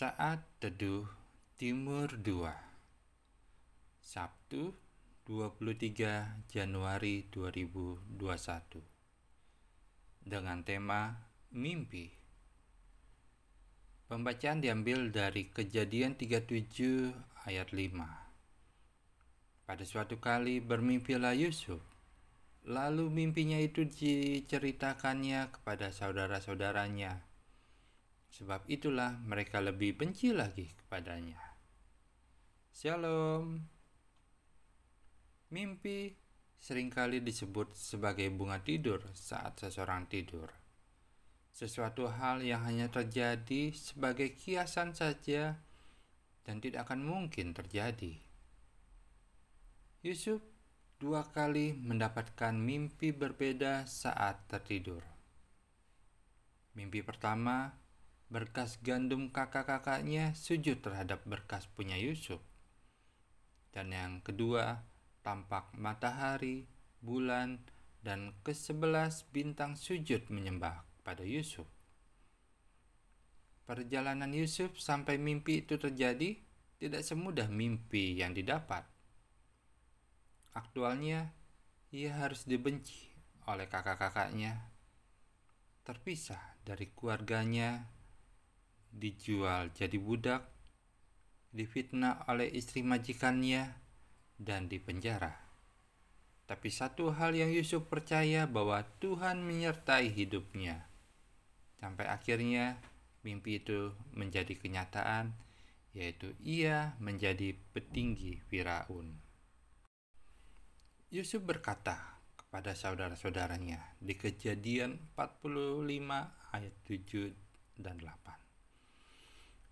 Saat Teduh Timur 2 Sabtu 23 Januari 2021 Dengan tema Mimpi. Pembacaan diambil dari Kejadian 37 ayat 5 Pada suatu kali bermimpilah Yusuf Lalu mimpinya itu diceritakannya kepada saudara-saudaranya Sebab itulah mereka lebih benci lagi kepadanya. Shalom. Mimpi sering kali disebut sebagai bunga tidur saat seseorang tidur. Sesuatu hal yang hanya terjadi sebagai kiasan saja dan tidak akan mungkin terjadi. Yusuf dua kali mendapatkan mimpi berbeda saat tertidur. Mimpi pertama berkas gandum kakak-kakaknya sujud terhadap berkas punya Yusuf. Dan yang kedua, tampak matahari, bulan, dan kesebelas bintang sujud menyembah pada Yusuf. Perjalanan Yusuf sampai mimpi itu terjadi tidak semudah mimpi yang didapat. Aktualnya, ia harus dibenci oleh kakak-kakaknya, terpisah dari keluarganya dijual jadi budak, difitnah oleh istri majikannya, dan dipenjara. Tapi satu hal yang Yusuf percaya bahwa Tuhan menyertai hidupnya. Sampai akhirnya mimpi itu menjadi kenyataan, yaitu ia menjadi petinggi Firaun. Yusuf berkata kepada saudara-saudaranya di kejadian 45 ayat 7 dan 8.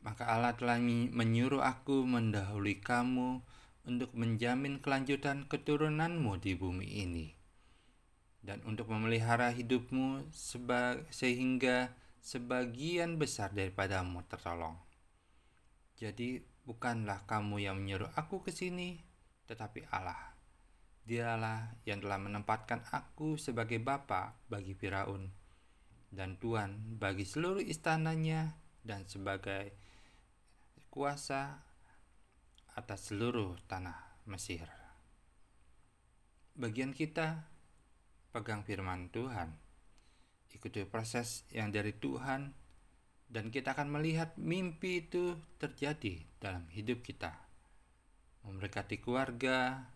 Maka Allah telah menyuruh aku mendahului kamu untuk menjamin kelanjutan keturunanmu di bumi ini dan untuk memelihara hidupmu seba sehingga sebagian besar daripadamu tertolong. Jadi bukanlah kamu yang menyuruh aku ke sini, tetapi Allah. Dialah yang telah menempatkan aku sebagai bapa bagi Firaun dan tuan bagi seluruh istananya dan sebagai kuasa atas seluruh tanah Mesir. Bagian kita pegang firman Tuhan, ikuti proses yang dari Tuhan, dan kita akan melihat mimpi itu terjadi dalam hidup kita, memberkati keluarga,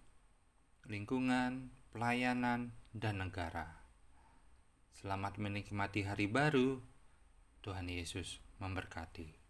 lingkungan, pelayanan, dan negara. Selamat menikmati hari baru. Tuhan Yesus memberkati.